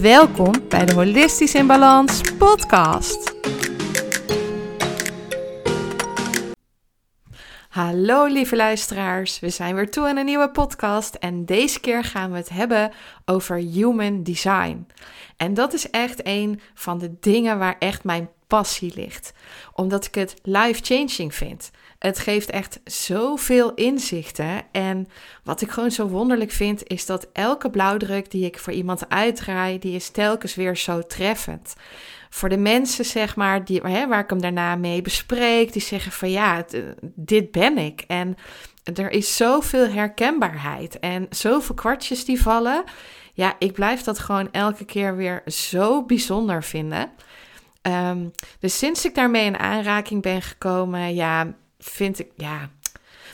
Welkom bij de Holistisch in Balans podcast. Hallo lieve luisteraars, we zijn weer toe aan een nieuwe podcast en deze keer gaan we het hebben over human design. En dat is echt een van de dingen waar echt mijn passie ligt, omdat ik het life-changing vind. Het geeft echt zoveel inzichten. En wat ik gewoon zo wonderlijk vind, is dat elke blauwdruk die ik voor iemand uitdraai, die is telkens weer zo treffend. Voor de mensen, zeg maar, die, hè, waar ik hem daarna mee bespreek, die zeggen van ja, dit ben ik. En er is zoveel herkenbaarheid en zoveel kwartjes die vallen. Ja, ik blijf dat gewoon elke keer weer zo bijzonder vinden. Um, dus sinds ik daarmee in aanraking ben gekomen, ja, vind ik, ja,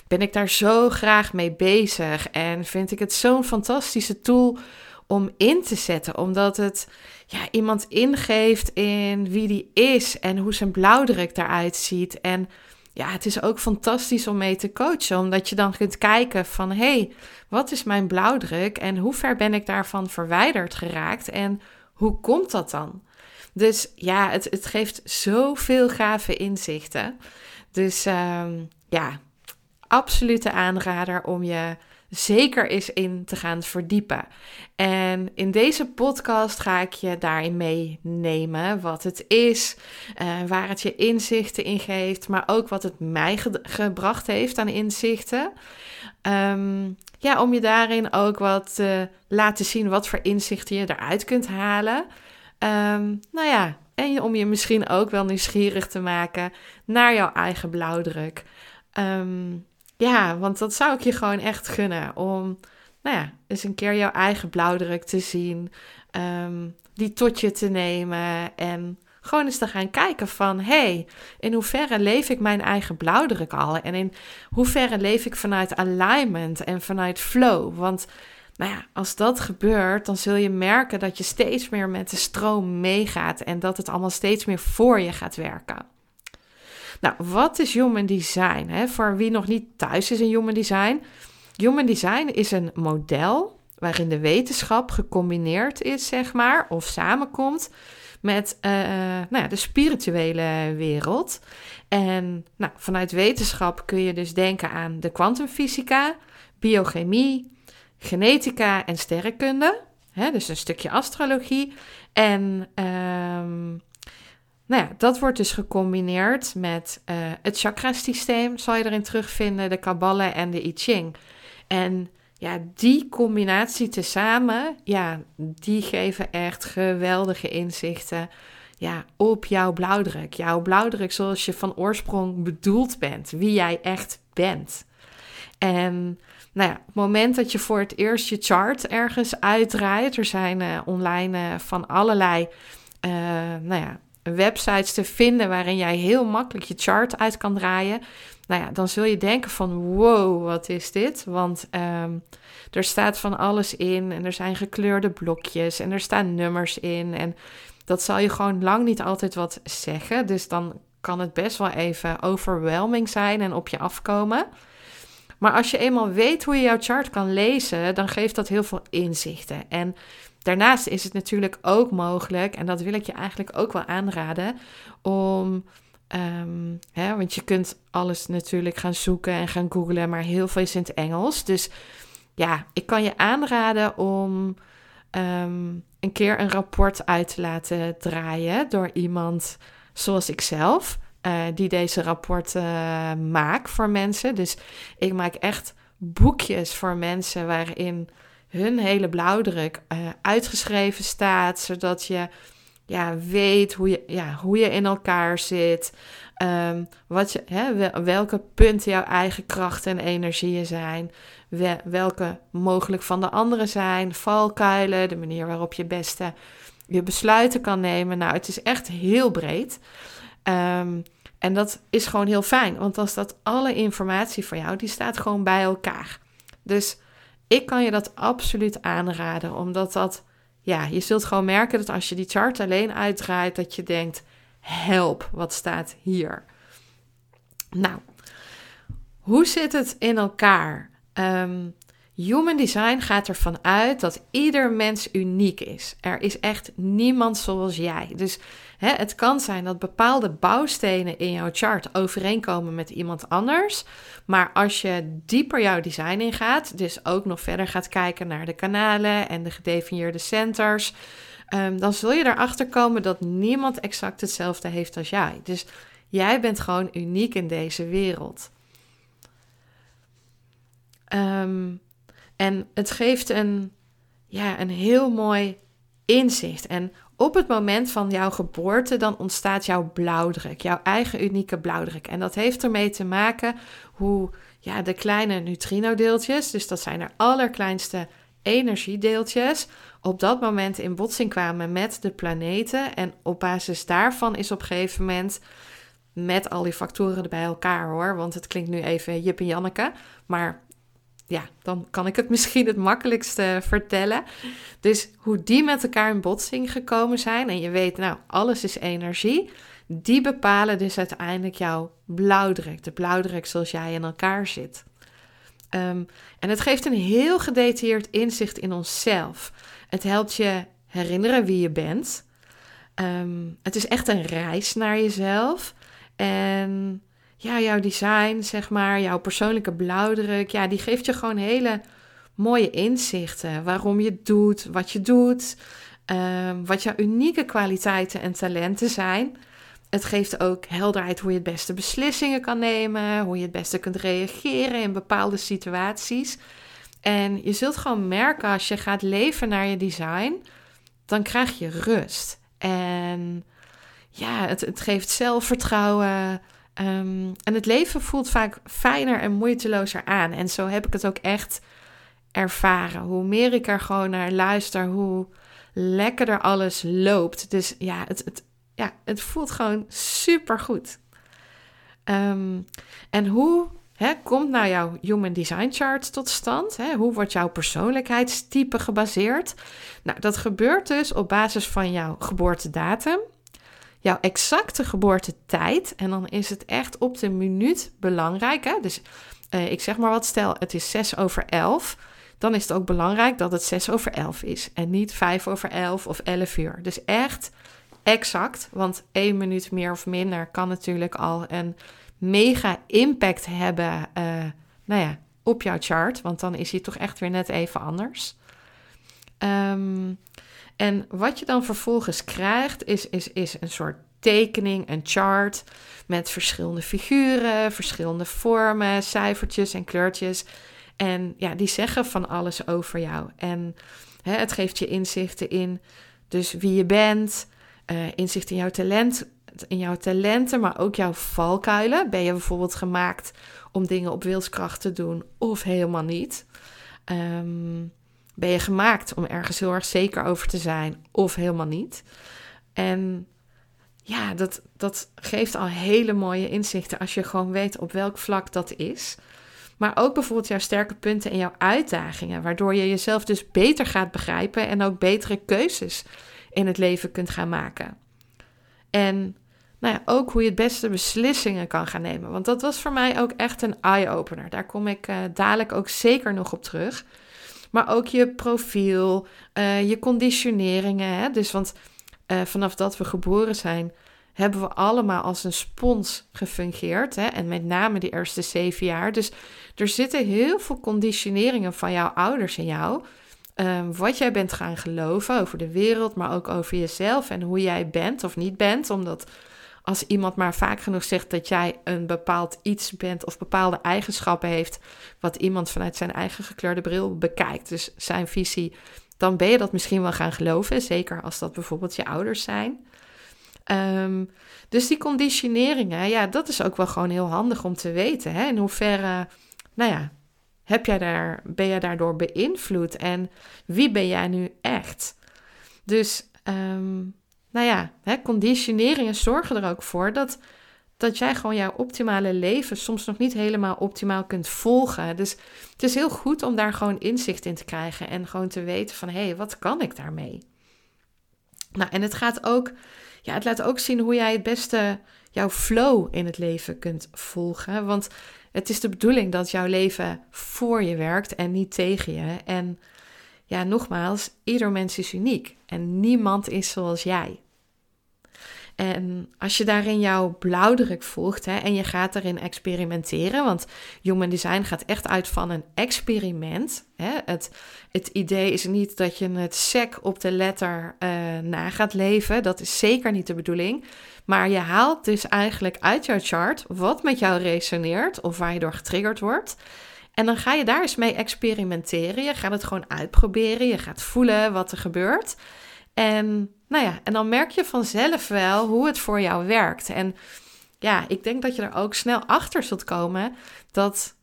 ben ik daar zo graag mee bezig. En vind ik het zo'n fantastische tool om in te zetten. Omdat het ja, iemand ingeeft in wie die is en hoe zijn blauwdruk eruit ziet. En ja, het is ook fantastisch om mee te coachen. Omdat je dan kunt kijken van, hé, hey, wat is mijn blauwdruk? En hoe ver ben ik daarvan verwijderd geraakt? En hoe komt dat dan? Dus ja, het, het geeft zoveel gave inzichten. Dus um, ja, absolute aanrader om je zeker eens in te gaan verdiepen. En in deze podcast ga ik je daarin meenemen wat het is, uh, waar het je inzichten in geeft, maar ook wat het mij gebracht heeft aan inzichten. Um, ja, om je daarin ook wat te laten zien wat voor inzichten je eruit kunt halen. Um, nou ja, en om je misschien ook wel nieuwsgierig te maken naar jouw eigen blauwdruk. Um, ja, want dat zou ik je gewoon echt gunnen. Om, nou ja, eens een keer jouw eigen blauwdruk te zien. Um, die tot je te nemen. En gewoon eens te gaan kijken van... hey, in hoeverre leef ik mijn eigen blauwdruk al? En in hoeverre leef ik vanuit alignment en vanuit flow? Want nou ja, als dat gebeurt, dan zul je merken dat je steeds meer met de stroom meegaat en dat het allemaal steeds meer voor je gaat werken. Nou, wat is Human Design? Hè? Voor wie nog niet thuis is in Human Design. Human Design is een model waarin de wetenschap gecombineerd is, zeg maar, of samenkomt met uh, nou ja, de spirituele wereld. En nou, vanuit wetenschap kun je dus denken aan de kwantumfysica, biochemie, genetica en sterrenkunde. Hè, dus een stukje astrologie. En um, nou ja, dat wordt dus gecombineerd met uh, het chakrasysteem, zal je erin terugvinden, de Kabbalah en de I Ching. En ja, die combinatie tezamen, ja, die geven echt geweldige inzichten ja, op jouw blauwdruk. Jouw blauwdruk zoals je van oorsprong bedoeld bent, wie jij echt bent. En nou ja, op het moment dat je voor het eerst je chart ergens uitdraait, er zijn uh, online uh, van allerlei uh, nou ja, websites te vinden waarin jij heel makkelijk je chart uit kan draaien. Nou ja, dan zul je denken van wow, wat is dit? Want um, er staat van alles in en er zijn gekleurde blokjes en er staan nummers in. En dat zal je gewoon lang niet altijd wat zeggen. Dus dan kan het best wel even overwhelming zijn en op je afkomen. Maar als je eenmaal weet hoe je jouw chart kan lezen, dan geeft dat heel veel inzichten. En daarnaast is het natuurlijk ook mogelijk, en dat wil ik je eigenlijk ook wel aanraden, om. Um, hè, want je kunt alles natuurlijk gaan zoeken en gaan googlen, maar heel veel is in het Engels. Dus ja, ik kan je aanraden om um, een keer een rapport uit te laten draaien door iemand zoals ik zelf. Uh, die deze rapporten uh, maakt voor mensen. Dus ik maak echt boekjes voor mensen waarin hun hele blauwdruk uh, uitgeschreven staat, zodat je ja, weet hoe je, ja, hoe je in elkaar zit, um, wat je, hè, welke punten jouw eigen krachten en energieën zijn, welke mogelijk van de anderen zijn, valkuilen, de manier waarop je beste je besluiten kan nemen. Nou, het is echt heel breed. Ehm, en dat is gewoon heel fijn, want dan staat alle informatie van jou, die staat gewoon bij elkaar. Dus ik kan je dat absoluut aanraden, omdat dat, ja, je zult gewoon merken dat als je die chart alleen uitdraait, dat je denkt, help, wat staat hier? Nou, hoe zit het in elkaar? Um, Human design gaat ervan uit dat ieder mens uniek is. Er is echt niemand zoals jij. Dus hè, het kan zijn dat bepaalde bouwstenen in jouw chart overeenkomen met iemand anders. Maar als je dieper jouw design ingaat, dus ook nog verder gaat kijken naar de kanalen en de gedefinieerde centers, um, dan zul je erachter komen dat niemand exact hetzelfde heeft als jij. Dus jij bent gewoon uniek in deze wereld. Um, en het geeft een, ja, een heel mooi inzicht. En op het moment van jouw geboorte, dan ontstaat jouw blauwdruk, jouw eigen unieke blauwdruk. En dat heeft ermee te maken hoe ja, de kleine neutrino-deeltjes, dus dat zijn de allerkleinste energiedeeltjes, op dat moment in botsing kwamen met de planeten. En op basis daarvan is op een gegeven moment met al die factoren bij elkaar hoor, want het klinkt nu even Jip en Janneke, maar ja, dan kan ik het misschien het makkelijkste vertellen. Dus hoe die met elkaar in botsing gekomen zijn. En je weet, nou, alles is energie. Die bepalen dus uiteindelijk jouw blauwdruk. De blauwdruk zoals jij in elkaar zit. Ehm, en het geeft een heel gedetailleerd inzicht in onszelf. Het helpt je herinneren wie je bent. Ehm, het is echt een reis naar jezelf. En ja, jouw design, zeg maar, jouw persoonlijke blauwdruk, ja, die geeft je gewoon hele mooie inzichten. Waarom je doet, wat je doet, ehm, wat jouw unieke kwaliteiten en talenten zijn. Het geeft ook helderheid hoe je het beste beslissingen kan nemen, hoe je het beste kunt reageren in bepaalde situaties. En je zult gewoon merken als je gaat leven naar je design, dan krijg je rust. En ja, het, het geeft zelfvertrouwen. Ehm, en het leven voelt vaak fijner en moeitelozer aan. En zo heb ik het ook echt ervaren. Hoe meer ik er gewoon naar luister, hoe lekkerder alles loopt. Dus ja, het, het, ja, het voelt gewoon super goed. Ehm, en hoe hè, komt nou jouw Human Design Chart tot stand? Hè? Hoe wordt jouw persoonlijkheidstype gebaseerd? Nou, dat gebeurt dus op basis van jouw geboortedatum jouw exacte geboortetijd. En dan is het echt op de minuut belangrijk. Hè? Dus uh, ik zeg maar wat, stel het is 6 over 11. Dan is het ook belangrijk dat het 6 over 11 is. En niet 5 over 11 of 11 uur. Dus echt exact. Want één minuut meer of minder kan natuurlijk al een mega impact hebben. Uh, nou ja, op jouw chart. Want dan is hij toch echt weer net even anders. Um, en wat je dan vervolgens krijgt, is, is, is een soort tekening, een chart met verschillende figuren, verschillende vormen, cijfertjes en kleurtjes. En ja, die zeggen van alles over jou. En hè, het geeft je inzichten in dus wie je bent, uh, inzicht in jouw talent, in jouw talenten, maar ook jouw valkuilen. Ben je bijvoorbeeld gemaakt om dingen op wilskracht te doen of helemaal niet? Um, ben je gemaakt om ergens heel erg zeker over te zijn of helemaal niet? En ja, dat, dat geeft al hele mooie inzichten als je gewoon weet op welk vlak dat is. Maar ook bijvoorbeeld jouw sterke punten en jouw uitdagingen, waardoor je jezelf dus beter gaat begrijpen en ook betere keuzes in het leven kunt gaan maken. En nou ja, ook hoe je het beste beslissingen kan gaan nemen. Want dat was voor mij ook echt een eye-opener. Daar kom ik uh, dadelijk ook zeker nog op terug maar ook je profiel, uh, je conditioneringen. Hè? Dus want uh, vanaf dat we geboren zijn, hebben we allemaal als een spons gefungeerd. Hè? En met name die eerste zeven jaar. Dus er zitten heel veel conditioneringen van jouw ouders in jou. Um, wat jij bent gaan geloven over de wereld, maar ook over jezelf en hoe jij bent of niet bent. Omdat als iemand maar vaak genoeg zegt dat jij een bepaald iets bent of bepaalde eigenschappen heeft, wat iemand vanuit zijn eigen gekleurde bril bekijkt, dus zijn visie, dan ben je dat misschien wel gaan geloven, zeker als dat bijvoorbeeld je ouders zijn. Ehm, dus die conditioneringen, ja, dat is ook wel gewoon heel handig om te weten. Hè? In hoeverre, nou ja, heb jij daar, ben jij daardoor beïnvloed en wie ben jij nu echt? Dus um, nou ja, hè, conditioneringen zorgen er ook voor dat, dat jij gewoon jouw optimale leven soms nog niet helemaal optimaal kunt volgen. Dus het is heel goed om daar gewoon inzicht in te krijgen en gewoon te weten van hé, hey, wat kan ik daarmee? Nou, en het gaat ook, ja, het laat ook zien hoe jij het beste jouw flow in het leven kunt volgen. Want het is de bedoeling dat jouw leven voor je werkt en niet tegen je. En ja, nogmaals, ieder mens is uniek en niemand is zoals jij. En als je daarin jouw blauwdruk volgt hè, en je gaat daarin experimenteren, want Human Design gaat echt uit van een experiment. Hè. Het, het idee is niet dat je het sec op de letter uh, na gaat leven, dat is zeker niet de bedoeling. Maar je haalt dus eigenlijk uit jouw chart wat met jou resoneert of waar je door getriggerd wordt. En dan ga je daar eens mee experimenteren. Je gaat het gewoon uitproberen. Je gaat voelen wat er gebeurt. En nou ja, en dan merk je vanzelf wel hoe het voor jou werkt. En ja, ik denk dat je er ook snel achter zult komen dat,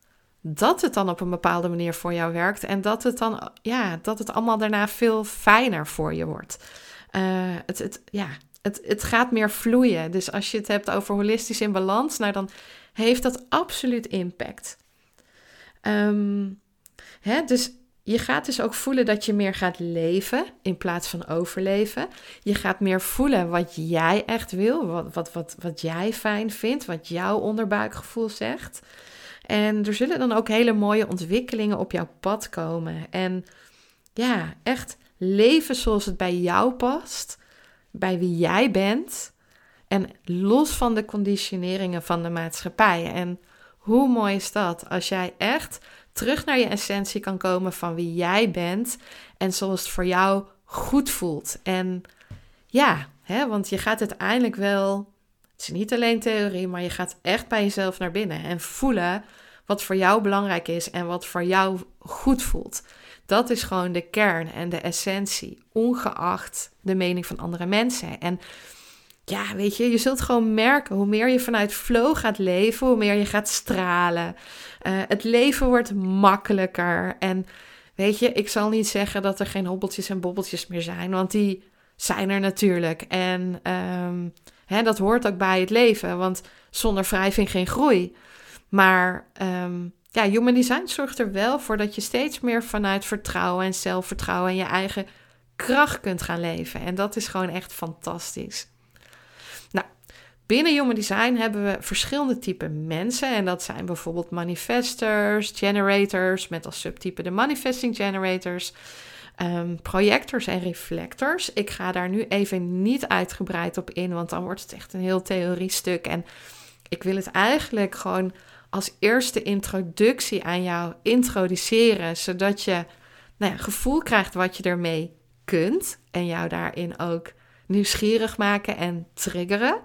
dat het dan op een bepaalde manier voor jou werkt. En dat het dan, ja, dat het allemaal daarna veel fijner voor je wordt. Uh, het, het, ja, het, het gaat meer vloeien. Dus als je het hebt over holistisch in balans, nou dan heeft dat absoluut impact. Um, hè, dus je gaat dus ook voelen dat je meer gaat leven in plaats van overleven. Je gaat meer voelen wat jij echt wil, wat, wat, wat, wat jij fijn vindt, wat jouw onderbuikgevoel zegt. En er zullen dan ook hele mooie ontwikkelingen op jouw pad komen. En ja, echt leven zoals het bij jou past, bij wie jij bent. En los van de conditioneringen van de maatschappij. En hoe mooi is dat als jij echt terug naar je essentie kan komen van wie jij bent en zoals het voor jou goed voelt. En ja, hè, want je gaat uiteindelijk wel, het is niet alleen theorie, maar je gaat echt bij jezelf naar binnen en voelen wat voor jou belangrijk is en wat voor jou goed voelt. Dat is gewoon de kern en de essentie, ongeacht de mening van andere mensen. En ja, weet je, je zult gewoon merken hoe meer je vanuit flow gaat leven, hoe meer je gaat stralen. Uh, het leven wordt makkelijker. En weet je, ik zal niet zeggen dat er geen hobbeltjes en bobbeltjes meer zijn, want die zijn er natuurlijk. En um, hè, dat hoort ook bij het leven, want zonder wrijving geen groei. Maar um, ja, human design zorgt er wel voor dat je steeds meer vanuit vertrouwen en zelfvertrouwen en je eigen kracht kunt gaan leven. En dat is gewoon echt fantastisch. Binnen Human Design hebben we verschillende typen mensen. En dat zijn bijvoorbeeld manifestors, generators, met als subtype de manifesting generators, um, projectors en reflectors. Ik ga daar nu even niet uitgebreid op in, want dan wordt het echt een heel theoriestuk. En ik wil het eigenlijk gewoon als eerste introductie aan jou introduceren, zodat je nou ja, gevoel krijgt wat je ermee kunt en jou daarin ook nieuwsgierig maken en triggeren.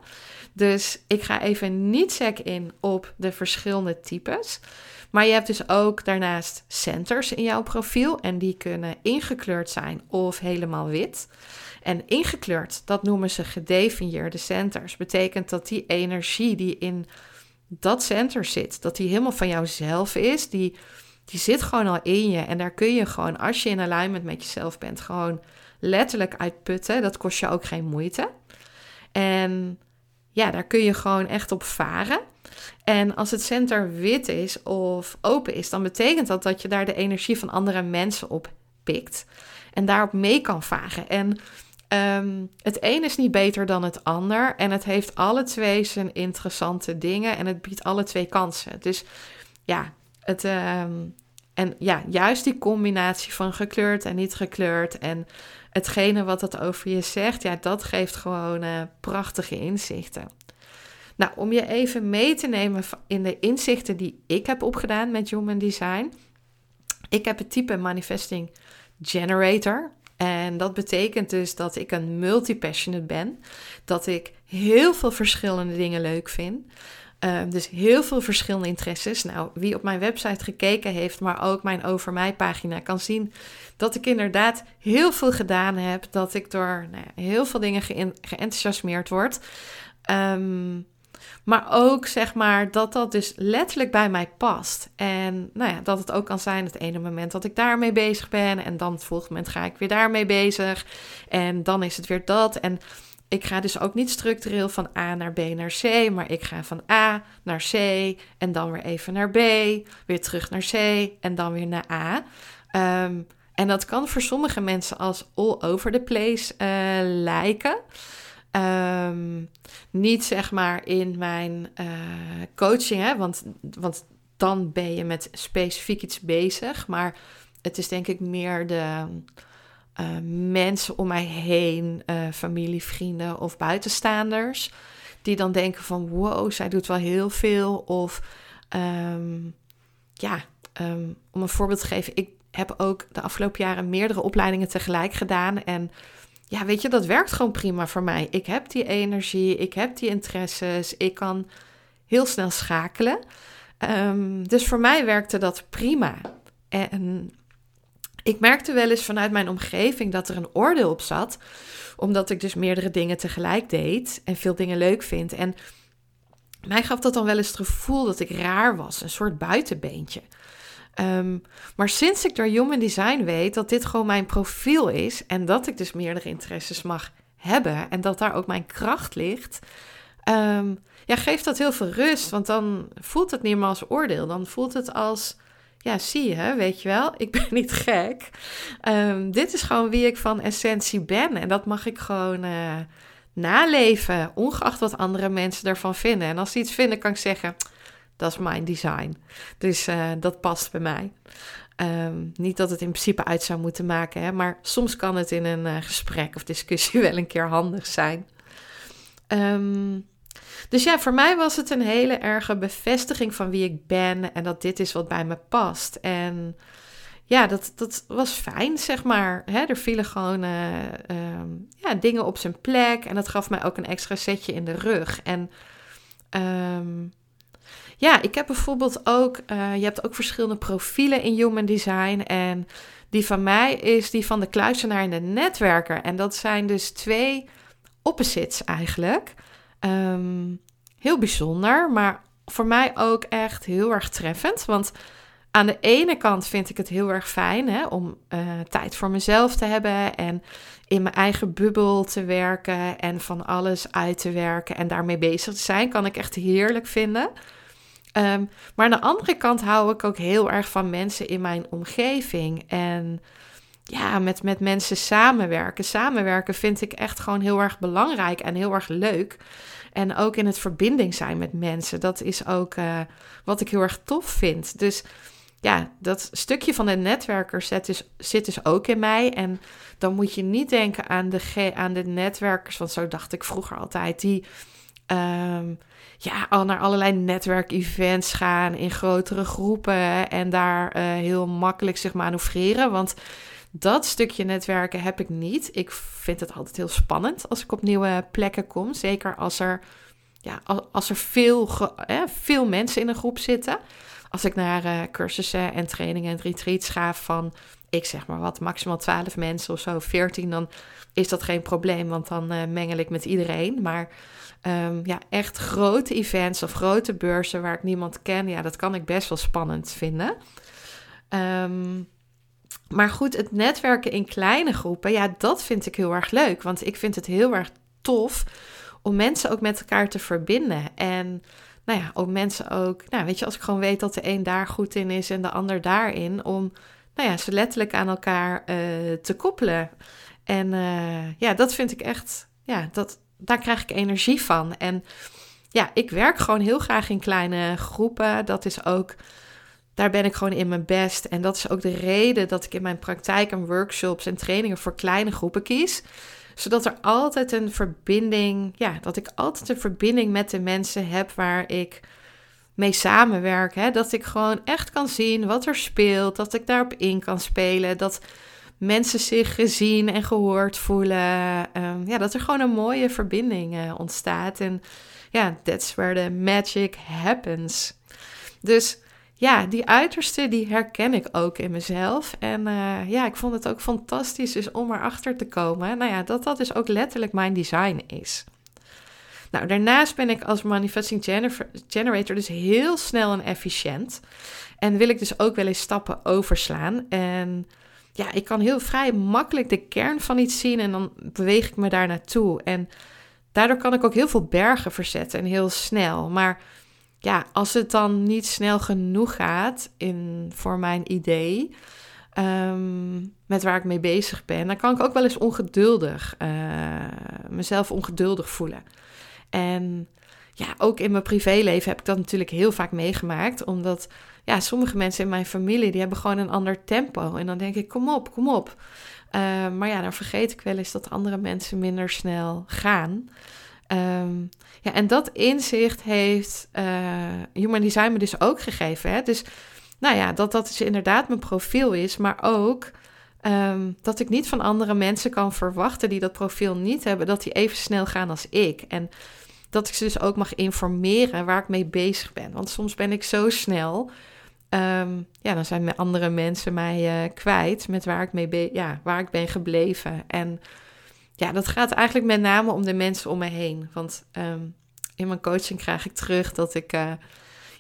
Dus ik ga even niet sec in op de verschillende types. Maar je hebt dus ook daarnaast centers in jouw profiel. En die kunnen ingekleurd zijn of helemaal wit. En ingekleurd, dat noemen ze gedefinieerde centers. Betekent dat die energie die in dat center zit, dat die helemaal van jouzelf is. Die, die zit gewoon al in je. En daar kun je gewoon, als je in alignment met jezelf bent, gewoon letterlijk uitputten. Dat kost je ook geen moeite. En ja, daar kun je gewoon echt op varen. En als het center wit is of open is, dan betekent dat dat je daar de energie van andere mensen op pikt. En daarop mee kan varen. En ehm, het een is niet beter dan het ander. En het heeft alle twee zijn interessante dingen. En het biedt alle twee kansen. Dus ja, het. Ehm, en ja, juist die combinatie van gekleurd en niet gekleurd. En hetgene wat het over je zegt, ja, dat geeft gewoon uh, prachtige inzichten. Nou, om je even mee te nemen in de inzichten die ik heb opgedaan met Human Design. Ik heb het type Manifesting Generator. En dat betekent dus dat ik een multi-passionate ben. Dat ik heel veel verschillende dingen leuk vind. Ehm, dus heel veel verschillende interesses. Nou, wie op mijn website gekeken heeft, maar ook mijn Over Mij pagina, kan zien dat ik inderdaad heel veel gedaan heb. Dat ik door nou ja, heel veel dingen ge geenthousiasmeerd word. Um, maar ook zeg maar dat dat dus letterlijk bij mij past. En nou ja, dat het ook kan zijn het ene moment dat ik daarmee bezig ben. En dan het volgende moment ga ik weer daarmee bezig. En dan is het weer dat. En ik ga dus ook niet structureel van A naar B naar C, maar ik ga van A naar C en dan weer even naar B, weer terug naar C en dan weer naar A. Um, en dat kan voor sommige mensen als all over the place uh, lijken. Um, niet zeg maar in mijn uh, coaching, hè, want, want dan ben je met specifiek iets bezig. Maar het is denk ik meer de uh, mensen om mij heen, familie, vrienden of buitenstaanders, die dan denken van wow, zij doet wel heel veel. Of um, ja, um, om een voorbeeld te geven, ik heb ook de afgelopen jaren meerdere opleidingen tegelijk gedaan. En ja, weet je, dat werkt gewoon prima voor mij. Ik heb die energie, ik heb die interesses, ik kan heel snel schakelen. Um, dus voor mij werkte dat prima. En ik merkte wel eens vanuit mijn omgeving dat er een oordeel op zat, omdat ik dus meerdere dingen tegelijk deed en veel dingen leuk vind. En mij gaf dat dan wel eens het gevoel dat ik raar was, een soort buitenbeentje. Um, maar sinds ik door Human Design weet dat dit gewoon mijn profiel is en dat ik dus meerdere interesses mag hebben en dat daar ook mijn kracht ligt, um, ja, geeft dat heel veel rust. Want dan voelt het niet meer als oordeel. Dan voelt het als, ja, zie je, weet je wel, ik ben niet gek. Um, dit is gewoon wie ik van essentie ben en dat mag ik gewoon. Uh, naleven, ongeacht wat andere mensen ervan vinden. En als ze iets vinden, kan ik zeggen: dat is mijn design. Dus uh, dat past bij mij. Um, niet dat het in principe uit zou moeten maken, hè, maar soms kan het in een uh, gesprek of discussie wel een keer handig zijn. Um, dus ja, voor mij was het een hele erge bevestiging van wie ik ben en dat dit is wat bij me past. En ja, dat, dat was fijn, zeg maar. Er vielen gewoon uh, um, ja, dingen op zijn plek en dat gaf mij ook een extra setje in de rug. En um, ja, ik heb bijvoorbeeld ook, uh, je hebt ook verschillende profielen in Human Design. En die van mij is die van de kluisenaar en de netwerker. En dat zijn dus twee opposites eigenlijk. Um, heel bijzonder, maar voor mij ook echt heel erg treffend. Want aan de ene kant vind ik het heel erg fijn hè, om uh, tijd voor mezelf te hebben en in mijn eigen bubbel te werken en van alles uit te werken en daarmee bezig te zijn, kan ik echt heerlijk vinden. Um, maar aan de andere kant hou ik ook heel erg van mensen in mijn omgeving. En ja, met, met mensen samenwerken. Samenwerken vind ik echt gewoon heel erg belangrijk en heel erg leuk. En ook in het verbinding zijn met mensen. Dat is ook uh, wat ik heel erg tof vind. Dus ja, dat stukje van de netwerker zit dus, zit dus ook in mij. En dan moet je niet denken aan de, aan de netwerkers, want zo dacht ik vroeger altijd. Die um, ja, al naar allerlei netwerkevents gaan in grotere groepen en daar uh, heel makkelijk zich manoeuvreren. Want dat stukje netwerken heb ik niet. Ik vind het altijd heel spannend als ik op nieuwe plekken kom. Zeker als er, ja, als er veel, veel mensen in een groep zitten. Als ik naar uh, cursussen en trainingen en retreats ga van, ik zeg maar wat, maximaal 12 mensen of zo, 14, dan is dat geen probleem, want dan uh, mengel ik met iedereen. Maar um, ja, echt grote events of grote beurzen waar ik niemand ken, ja, dat kan ik best wel spannend vinden. Um, maar goed, het netwerken in kleine groepen, ja, dat vind ik heel erg leuk. Want ik vind het heel erg tof om mensen ook met elkaar te verbinden. En nou ja, ook mensen ook, nou weet je, als ik gewoon weet dat de een daar goed in is en de ander daarin, om nou ja, ze letterlijk aan elkaar uh, te koppelen. En uh, ja, dat vind ik echt, ja, dat, daar krijg ik energie van. En ja, ik werk gewoon heel graag in kleine groepen. Dat is ook, daar ben ik gewoon in mijn best. En dat is ook de reden dat ik in mijn praktijk en workshops en trainingen voor kleine groepen kies. Zodat er altijd een verbinding, ja, dat ik altijd een verbinding met de mensen heb waar ik mee samenwerk. Hè? Dat ik gewoon echt kan zien wat er speelt, dat ik daarop in kan spelen. Dat mensen zich gezien en gehoord voelen. Um, ja, dat er gewoon een mooie verbinding uh, ontstaat. En ja, that's where the magic happens. Dus ja, die uiterste die herken ik ook in mezelf. En uh, ja, ik vond het ook fantastisch dus om erachter te komen. Nou ja, dat dat dus ook letterlijk mijn design is. Nou, daarnaast ben ik als manifesting generator dus heel snel en efficiënt. En wil ik dus ook wel eens stappen overslaan. En ja, ik kan heel vrij makkelijk de kern van iets zien en dan beweeg ik me daar naartoe. En daardoor kan ik ook heel veel bergen verzetten en heel snel. Maar ja, als het dan niet snel genoeg gaat in, voor mijn idee, Ehm, met waar ik mee bezig ben, dan kan ik ook wel eens ongeduldig, uh, mezelf ongeduldig voelen. En ja, ook in mijn privéleven heb ik dat natuurlijk heel vaak meegemaakt, omdat ja, sommige mensen in mijn familie die hebben gewoon een ander tempo. En dan denk ik, kom op, kom op. Uh, maar ja, dan vergeet ik wel eens dat andere mensen minder snel gaan. Um, ja, en dat inzicht heeft uh, Human Design me dus ook gegeven. Hè? Dus nou ja, dat dat dus inderdaad mijn profiel is, maar ook um, dat ik niet van andere mensen kan verwachten die dat profiel niet hebben, dat die even snel gaan als ik. En dat ik ze dus ook mag informeren waar ik mee bezig ben. Want soms ben ik zo snel. Um, ja, dan zijn andere mensen mij uh, kwijt met waar ik, mee ja, waar ik ben gebleven. En ja, dat gaat eigenlijk met name om de mensen om me heen. Want um, in mijn coaching krijg ik terug dat ik. Uh,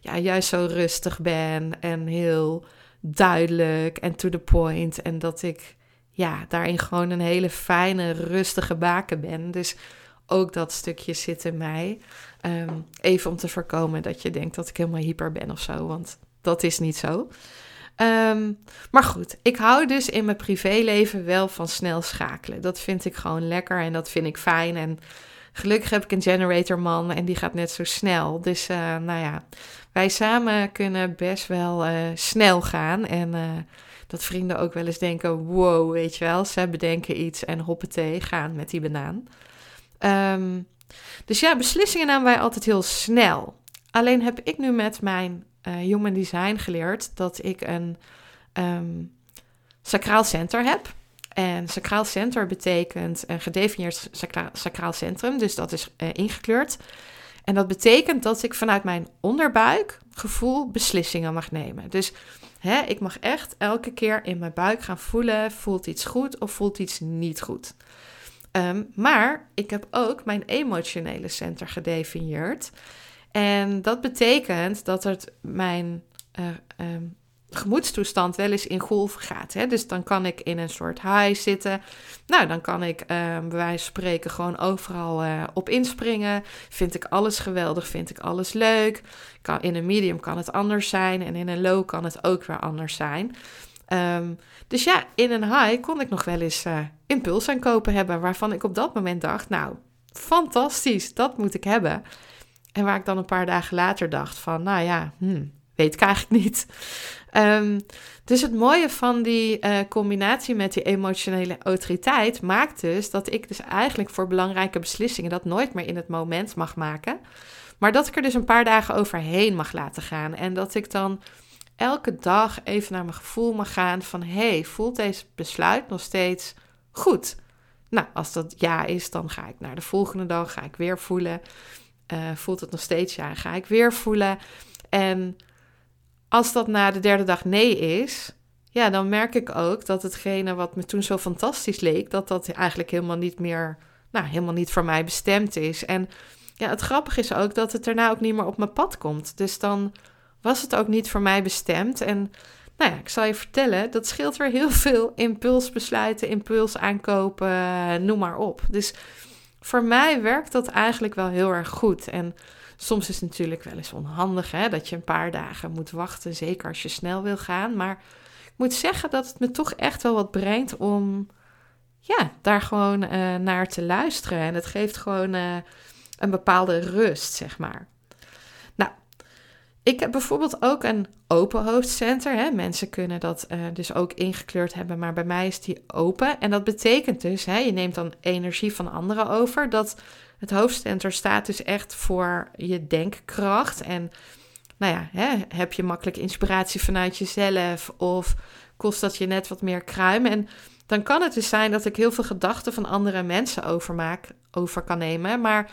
ja, juist zo rustig ben en heel duidelijk en to the point. En dat ik ja, daarin gewoon een hele fijne, rustige baken ben. Dus ook dat stukje zit in mij. Ehm, even om te voorkomen dat je denkt dat ik helemaal hyper ben of zo, want dat is niet zo. Um, maar goed, ik hou dus in mijn privéleven wel van snel schakelen. Dat vind ik gewoon lekker en dat vind ik fijn. En gelukkig heb ik een generatorman en die gaat net zo snel. Dus uh, nou ja, wij samen kunnen best wel uh, snel gaan. En uh, dat vrienden ook wel eens denken: wow, weet je wel, ze bedenken iets en hoppatee, gaan met die banaan. Um, dus ja, beslissingen namen wij altijd heel snel. Alleen heb ik nu met mijn uh, Human Design geleerd dat ik een um, sacraal center heb. En sacraal center betekent een gedefinieerd sacra sacraal centrum, dus dat is uh, ingekleurd. En dat betekent dat ik vanuit mijn onderbuik gevoel beslissingen mag nemen. Dus hè, ik mag echt elke keer in mijn buik gaan voelen: voelt iets goed of voelt iets niet goed. Um, maar ik heb ook mijn emotionele center gedefinieerd. En dat betekent dat het mijn uh, um, gemoedstoestand wel eens in golven gaat. Hè? Dus dan kan ik in een soort high zitten. Nou, dan kan ik uh, bij wijze van spreken gewoon overal uh, op inspringen. Vind ik alles geweldig, vind ik alles leuk. In een medium kan het anders zijn en in een low kan het ook weer anders zijn. Um, dus ja, in een high kon ik nog wel eens uh, impulsaankopen hebben... waarvan ik op dat moment dacht, nou, fantastisch, dat moet ik hebben. En waar ik dan een paar dagen later dacht van, nou ja, hmm, weet ik eigenlijk niet. Um, dus het mooie van die uh, combinatie met die emotionele autoriteit maakt dus dat ik dus eigenlijk voor belangrijke beslissingen dat nooit meer in het moment mag maken. Maar dat ik er dus een paar dagen overheen mag laten gaan. En dat ik dan elke dag even naar mijn gevoel mag gaan van... hey, voelt deze besluit nog steeds goed? Nou, als dat ja is, dan ga ik naar de volgende dag, ga ik weer voelen. Uh, voelt het nog steeds ja, ga ik weer voelen. En als dat na de derde dag nee is, ja, dan merk ik ook dat hetgene wat me toen zo fantastisch leek, dat dat eigenlijk helemaal niet meer, nou, helemaal niet voor mij bestemd is. En ja, het grappige is ook dat het daarna ook niet meer op mijn pad komt. Dus dan was het ook niet voor mij bestemd. En nou ja, ik zal je vertellen, dat scheelt weer heel veel impulsbesluiten, impuls aankopen, noem maar op. Dus voor mij werkt dat eigenlijk wel heel erg goed. En Soms is het natuurlijk wel eens onhandig hè, dat je een paar dagen moet wachten, zeker als je snel wil gaan. Maar ik moet zeggen dat het me toch echt wel wat brengt om ja, daar gewoon uh, naar te luisteren. En het geeft gewoon uh, een bepaalde rust, zeg maar. Ik heb bijvoorbeeld ook een open hoofdcenter. Hè. Mensen kunnen dat uh, dus ook ingekleurd hebben, maar bij mij is die open. En dat betekent dus, hè, je neemt dan energie van anderen over, dat het hoofdcenter staat dus echt voor je denkkracht. En nou ja, hè, heb je makkelijk inspiratie vanuit jezelf of kost dat je net wat meer kruim? En dan kan het dus zijn dat ik heel veel gedachten van andere mensen overmaak, over kan nemen, maar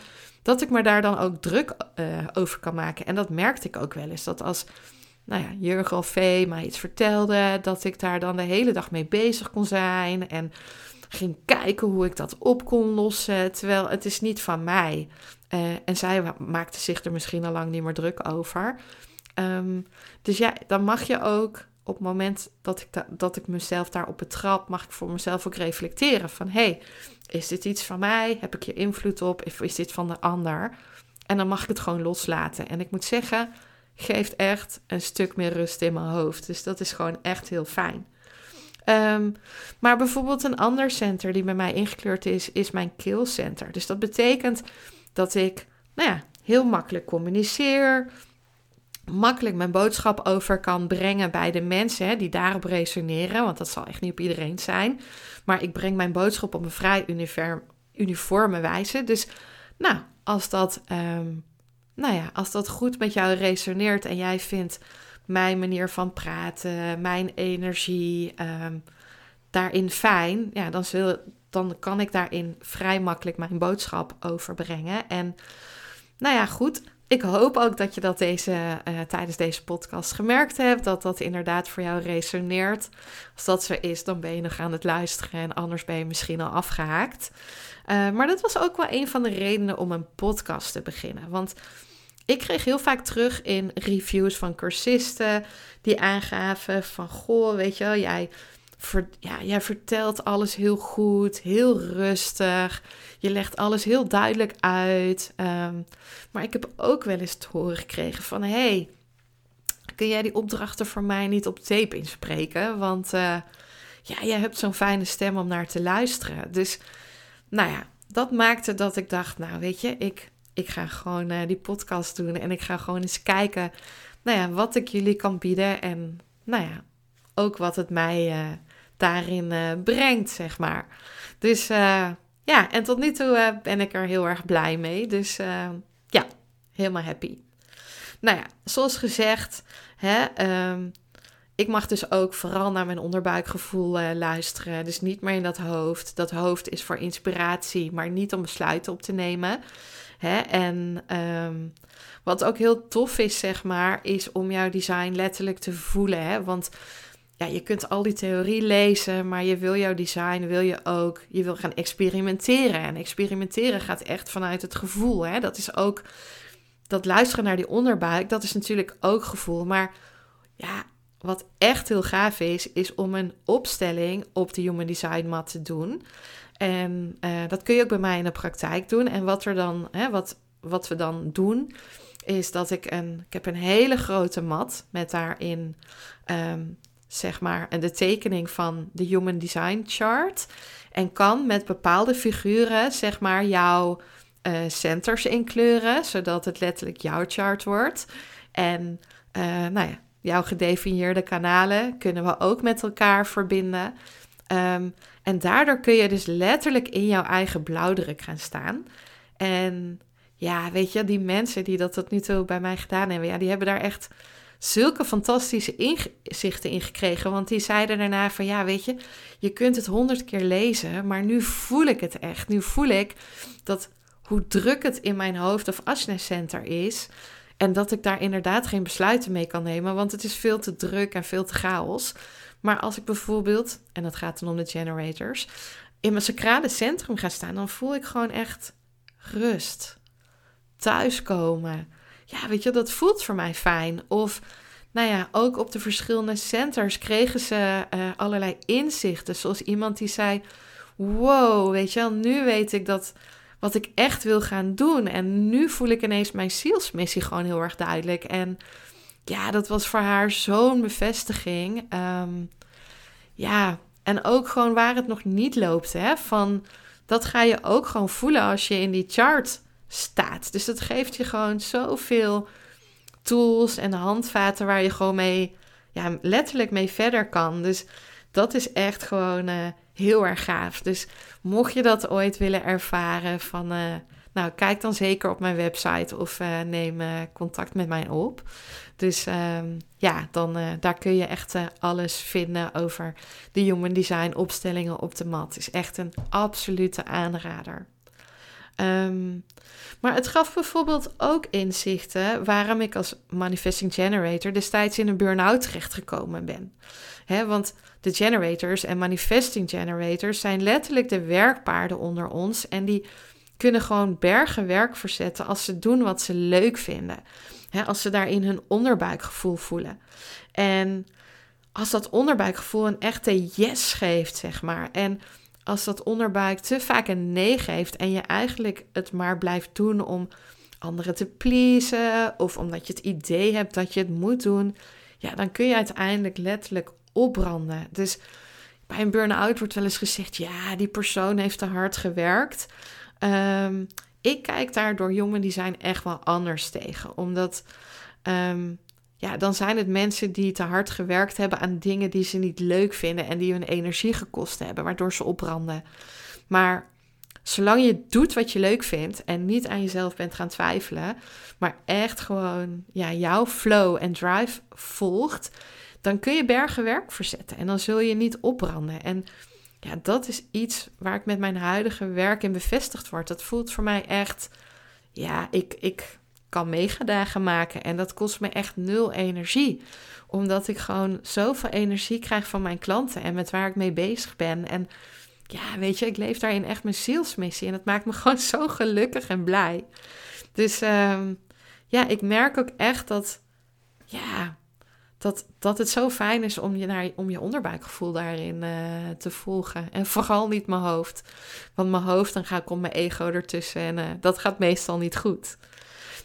dat ik me daar dan ook druk uh, over kan maken. En dat merkte ik ook wel eens, dat als nou ja, Jurgen of Vee mij iets vertelde, dat ik daar dan de hele dag mee bezig kon zijn. En ging kijken hoe ik dat op kon lossen. Terwijl het is niet van mij. Uh, en zij maakte zich er misschien al lang niet meer druk over. Um, dus ja, dan mag je ook op het moment dat ik, dat ik mezelf daarop betrap, mag ik voor mezelf ook reflecteren van hey, is dit iets van mij? Heb ik hier invloed op? Of is dit van de ander? En dan mag ik het gewoon loslaten. En ik moet zeggen, geeft echt een stuk meer rust in mijn hoofd. Dus dat is gewoon echt heel fijn. Um, maar bijvoorbeeld een ander center die bij mij ingekleurd is, is mijn keelcenter. Dus dat betekent dat ik, nou ja, heel makkelijk communiceer, makkelijk mijn boodschap over kan brengen bij de mensen hè, die daarop resoneren. Want dat zal echt niet op iedereen zijn. Maar ik breng mijn boodschap op een vrij uniforme wijze. Dus nou, als dat, um, nou ja, als dat goed met jou resoneert en jij vindt mijn manier van praten, mijn energie um, daarin fijn, ja, dan, zul, dan kan ik daarin vrij makkelijk mijn boodschap overbrengen. En nou ja, goed. Ik hoop ook dat je dat deze, uh, tijdens deze podcast gemerkt hebt. Dat dat inderdaad voor jou resoneert. Als dat zo is, dan ben je nog aan het luisteren en anders ben je misschien al afgehaakt. Uh, maar dat was ook wel een van de redenen om een podcast te beginnen. Want ik kreeg heel vaak terug in reviews van cursisten die aangaven van... Goh, weet je wel, jij ja, jij vertelt alles heel goed, heel rustig. Je legt alles heel duidelijk uit. Um, maar ik heb ook wel eens te horen gekregen van... hey, kun jij die opdrachten voor mij niet op tape inspreken? Want uh, ja, jij hebt zo'n fijne stem om naar te luisteren. Dus nou ja, dat maakte dat ik dacht... nou weet je, ik, ik ga gewoon uh, die podcast doen... en ik ga gewoon eens kijken nou ja, wat ik jullie kan bieden... en nou ja, ook wat het mij... Uh, daarin uh, brengt, zeg maar. Dus uh, ja, en tot nu toe uh, ben ik er heel erg blij mee. Dus ja, helemaal happy. Nou ja, zoals gezegd, hè, um, ik mag dus ook vooral naar mijn onderbuikgevoel luisteren. Dus niet meer in dat hoofd. Dat hoofd is voor inspiratie, maar niet om besluiten op te nemen. Hè? En um, wat ook heel tof is, zeg maar, is om jouw design letterlijk te voelen. Hè? Want ja, je kunt al die theorie lezen, maar je wil jouw design, wil je ook, je wil gaan experimenteren. En experimenteren gaat echt vanuit het gevoel. Hè? Dat is ook, dat luisteren naar die onderbuik, dat is natuurlijk ook gevoel. Maar ja, wat echt heel gaaf is, is om een opstelling op de Human Design mat te doen. En uh, dat kun je ook bij mij in de praktijk doen. En wat, er dan, hè, wat, wat we dan doen, is dat ik een, ik heb een hele grote mat met daarin um, zeg maar, en de tekening van de Human Design Chart. En kan met bepaalde figuren, zeg maar, jouw uh, centers inkleuren, zodat het letterlijk jouw chart wordt. En uh, nou ja, jouw gedefinieerde kanalen kunnen we ook met elkaar verbinden. Um, en daardoor kun je dus letterlijk in jouw eigen blauwdruk gaan staan. En ja, weet je, die mensen die dat tot nu toe bij mij gedaan hebben, ja, die hebben daar echt zulke fantastische inzichten in gekregen. Want die zeiden daarna van ja, weet je, je kunt het honderd keer lezen, maar nu voel ik het echt. Nu voel ik dat hoe druk het in mijn hoofd of Ashna Center is. En dat ik daar inderdaad geen besluiten mee kan nemen, want het is veel te druk en veel te chaos. Maar als ik bijvoorbeeld, en dat gaat dan om de generators, in mijn sacrale centrum ga staan, dan voel ik gewoon echt rust, thuiskomen ja, weet je, dat voelt voor mij fijn. Of, nou ja, ook op de verschillende centers kregen ze uh, allerlei inzichten. Zoals iemand die zei: Wow, weet je wel, nu weet ik dat wat ik echt wil gaan doen. En nu voel ik ineens mijn zielsmissie gewoon heel erg duidelijk. En ja, dat was voor haar zo'n bevestiging. Um, ja, en ook gewoon waar het nog niet loopt, hè. Van, dat ga je ook gewoon voelen als je in die chart staat. Dus dat geeft je gewoon zoveel tools en handvaten waar je gewoon mee, ja, letterlijk mee verder kan. Dus dat is echt gewoon uh, heel erg gaaf. Dus mocht je dat ooit willen ervaren, van, uh, nou, kijk dan zeker op mijn website of uh, neem contact met mij op. Dus um, ja, dan, daar kun je echt alles vinden over de Human Design opstellingen op de mat. Is echt een absolute aanrader. Ehm, maar het gaf bijvoorbeeld ook inzichten waarom ik als manifesting generator destijds in een burn-out terechtgekomen ben. He, want de generators en manifesting generators zijn letterlijk de werkpaarden onder ons en die kunnen gewoon bergen werk verzetten als ze doen wat ze leuk vinden. als ze daarin hun onderbuikgevoel voelen. En als dat onderbuikgevoel een echte yes geeft, zeg maar. En als dat onderbuik te vaak een nee geeft en je eigenlijk het maar blijft doen om anderen te pleasen of omdat je het idee hebt dat je het moet doen, ja, dan kun je uiteindelijk letterlijk opbranden. Dus bij een burn-out wordt wel eens gezegd: ja, die persoon heeft te hard gewerkt. Um, ik kijk daar door jongen die zijn echt wel anders tegen. Omdat ehm, ja, dan zijn het mensen die te hard gewerkt hebben aan dingen die ze niet leuk vinden en die hun energie gekost hebben, waardoor ze opbranden. Maar zolang je doet wat je leuk vindt en niet aan jezelf bent gaan twijfelen, maar echt gewoon ja, jouw flow en drive volgt, dan kun je bergen werk verzetten en dan zul je niet opbranden. En ja, dat is iets waar ik met mijn huidige werk in bevestigd word. Dat voelt voor mij echt, ja, ik, ik kan megadagen maken en dat kost me echt nul energie. Omdat ik gewoon zoveel energie krijg van mijn klanten en met waar ik mee bezig ben. En ja, weet je, ik leef daarin echt mijn zielsmissie en dat maakt me gewoon zo gelukkig en blij. Dus ehm, ja, ik merk ook echt dat, ja, dat, dat het zo fijn is om je, naar, om je onderbuikgevoel daarin uh, te volgen. En vooral niet mijn hoofd. Want mijn hoofd, dan ga ik mijn ego ertussen en uh, dat gaat meestal niet goed.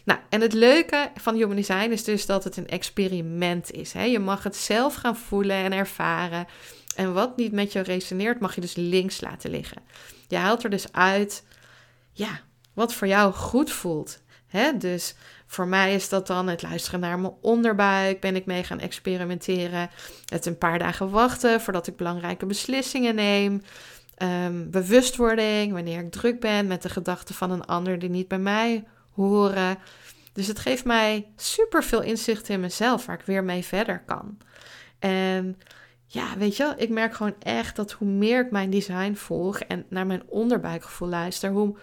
Nou, en het leuke van Human Design is dus dat het een experiment is. Hè? Je mag het zelf gaan voelen en ervaren. En wat niet met je resoneert, mag je dus links laten liggen. Je haalt er dus uit, ja, wat voor jou goed voelt. Hè? Dus voor mij is dat dan het luisteren naar mijn onderbuik. Ben ik mee gaan experimenteren. Het een paar dagen wachten voordat ik belangrijke beslissingen neem. Um, bewustwording, wanneer ik druk ben met de gedachten van een ander die niet bij mij horen. Dus het geeft mij super veel inzicht in mezelf, waar ik weer mee verder kan. En ja, weet je, ik merk gewoon echt dat hoe meer ik mijn design volg en naar mijn onderbuikgevoel luister, hoe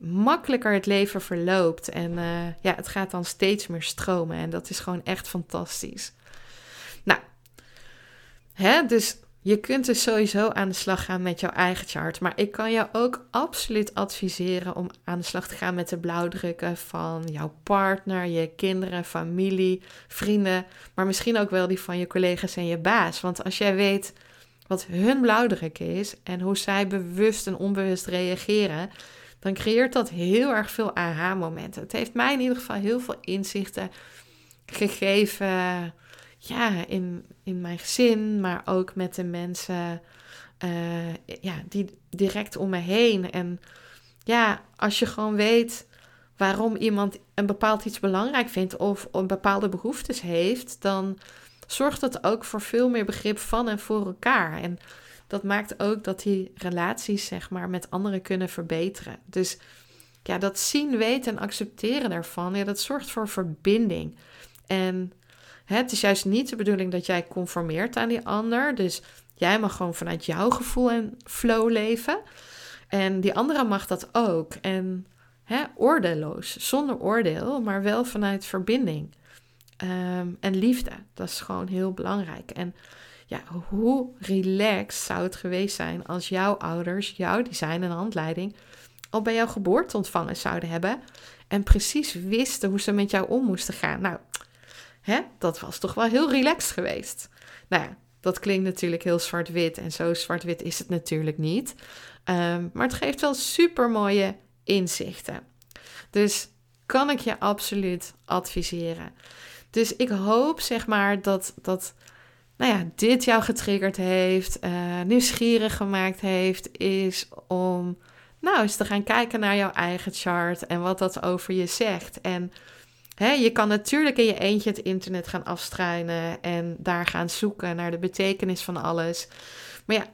makkelijker het leven verloopt. En uh, ja, het gaat dan steeds meer stromen. En dat is gewoon echt fantastisch. Nou, hè, dus je kunt dus sowieso aan de slag gaan met jouw eigen chart. Maar ik kan jou ook absoluut adviseren om aan de slag te gaan met de blauwdrukken van jouw partner, je kinderen, familie, vrienden. Maar misschien ook wel die van je collega's en je baas. Want als jij weet wat hun blauwdruk is en hoe zij bewust en onbewust reageren, dan creëert dat heel erg veel aha-momenten. Het heeft mij in ieder geval heel veel inzichten gegeven. Ja, in, in mijn gezin, maar ook met de mensen uh, ja, die direct om me heen. En ja, als je gewoon weet waarom iemand een bepaald iets belangrijk vindt of een bepaalde behoeftes heeft, dan zorgt dat ook voor veel meer begrip van en voor elkaar. En dat maakt ook dat die relaties, zeg maar, met anderen kunnen verbeteren. Dus ja, dat zien, weten en accepteren daarvan, ja, dat zorgt voor verbinding. En het is juist niet de bedoeling dat jij conformeert aan die ander. Dus jij mag gewoon vanuit jouw gevoel en flow leven. En die andere mag dat ook. En hè, oordeelloos, zonder oordeel, maar wel vanuit verbinding. Um, en liefde, dat is gewoon heel belangrijk. En ja, hoe relaxed zou het geweest zijn als jouw ouders jouw design en handleiding al bij jouw geboorte ontvangen zouden hebben en precies wisten hoe ze met jou om moesten gaan. Nou, hè, dat was toch wel heel relaxed geweest. Nou ja, dat klinkt natuurlijk heel zwart-wit en zo zwart-wit is het natuurlijk niet. Um, maar het geeft wel super mooie inzichten. Dus kan ik je absoluut adviseren. Dus ik hoop zeg maar dat, dat nou ja, dit jou getriggerd heeft, uh, nieuwsgierig gemaakt heeft, is om nou eens te gaan kijken naar jouw eigen chart en wat dat over je zegt. En je kan natuurlijk in je eentje het internet gaan afstruinen en daar gaan zoeken naar de betekenis van alles. Maar ja,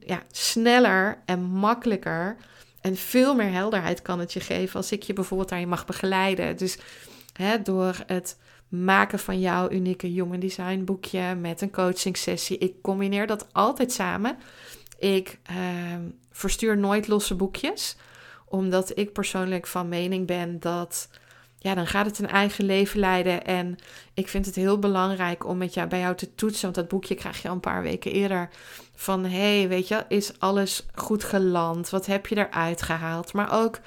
ja sneller en makkelijker en veel meer helderheid kan het je geven als ik je bijvoorbeeld daarin mag begeleiden. Dus door het maken van jouw unieke Human Design boekje met een coaching sessie. Ik combineer dat altijd samen. Ik uh, verstuur nooit losse boekjes Omdat ik persoonlijk van mening ben dat ja, dan gaat het een eigen leven leiden. En ik vind het heel belangrijk om met jou, bij jou te toetsen. Want dat boekje krijg je al een paar weken eerder. Van hey, weet je, is alles goed geland? Wat heb je eruit gehaald? Maar ook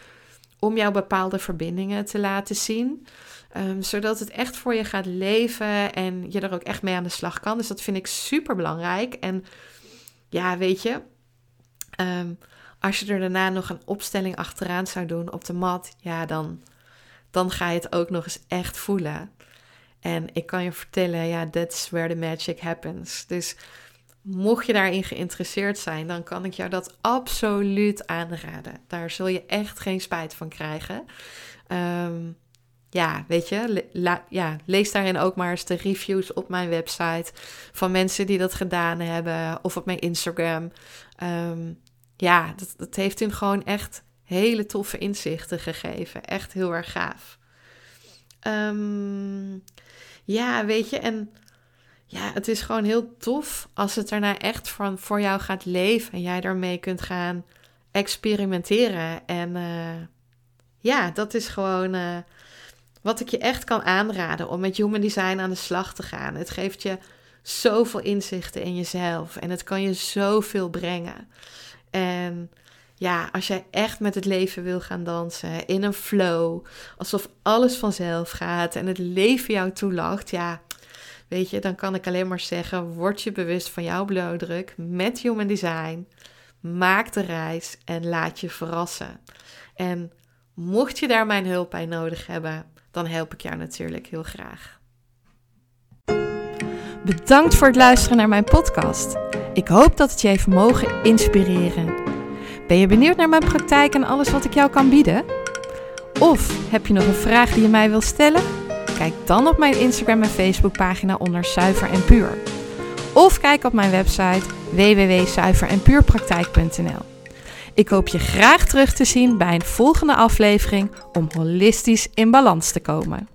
om jou bepaalde verbindingen te laten zien. Ehm, zodat het echt voor je gaat leven en je er ook echt mee aan de slag kan. Dus dat vind ik super belangrijk. En ja, weet je, ehm, als je er daarna nog een opstelling achteraan zou doen op de mat, ja, dan dan ga je het ook nog eens echt voelen. En ik kan je vertellen, ja, that's where the magic happens. Dus mocht je daarin geïnteresseerd zijn, dan kan ik jou dat absoluut aanraden. Daar zul je echt geen spijt van krijgen. Ehm, ja, weet je, ja, lees daarin ook maar eens de reviews op mijn website van mensen die dat gedaan hebben of op mijn Instagram. Ehm, ja, dat, dat heeft hun gewoon echt hele toffe inzichten gegeven. Echt heel erg gaaf. Ehm, ja, weet je, en ja, het is gewoon heel tof als het daarna echt van, voor jou gaat leven en jij daarmee kunt gaan experimenteren. En uh, ja, dat is gewoon uh, wat ik je echt kan aanraden om met human design aan de slag te gaan. Het geeft je zoveel inzichten in jezelf en het kan je zoveel brengen. En ja, als jij echt met het leven wil gaan dansen, in een flow, alsof alles vanzelf gaat en het leven jou toelacht, ja, weet je, dan kan ik alleen maar zeggen, word je bewust van jouw blauwdruk met Human Design, maak de reis en laat je verrassen. En mocht je daar mijn hulp bij nodig hebben, dan help ik jou natuurlijk heel graag. Bedankt voor het luisteren naar mijn podcast. Ik hoop dat het je heeft mogen inspireren. Ben je benieuwd naar mijn praktijk en alles wat ik jou kan bieden? Of heb je nog een vraag die je mij wilt stellen? Kijk dan op mijn Instagram en Facebook pagina onder Zuiver en Puur. Of kijk op mijn website www.zuiverenpuurpraktijk.nl. Ik hoop je graag terug te zien bij een volgende aflevering om holistisch in balans te komen.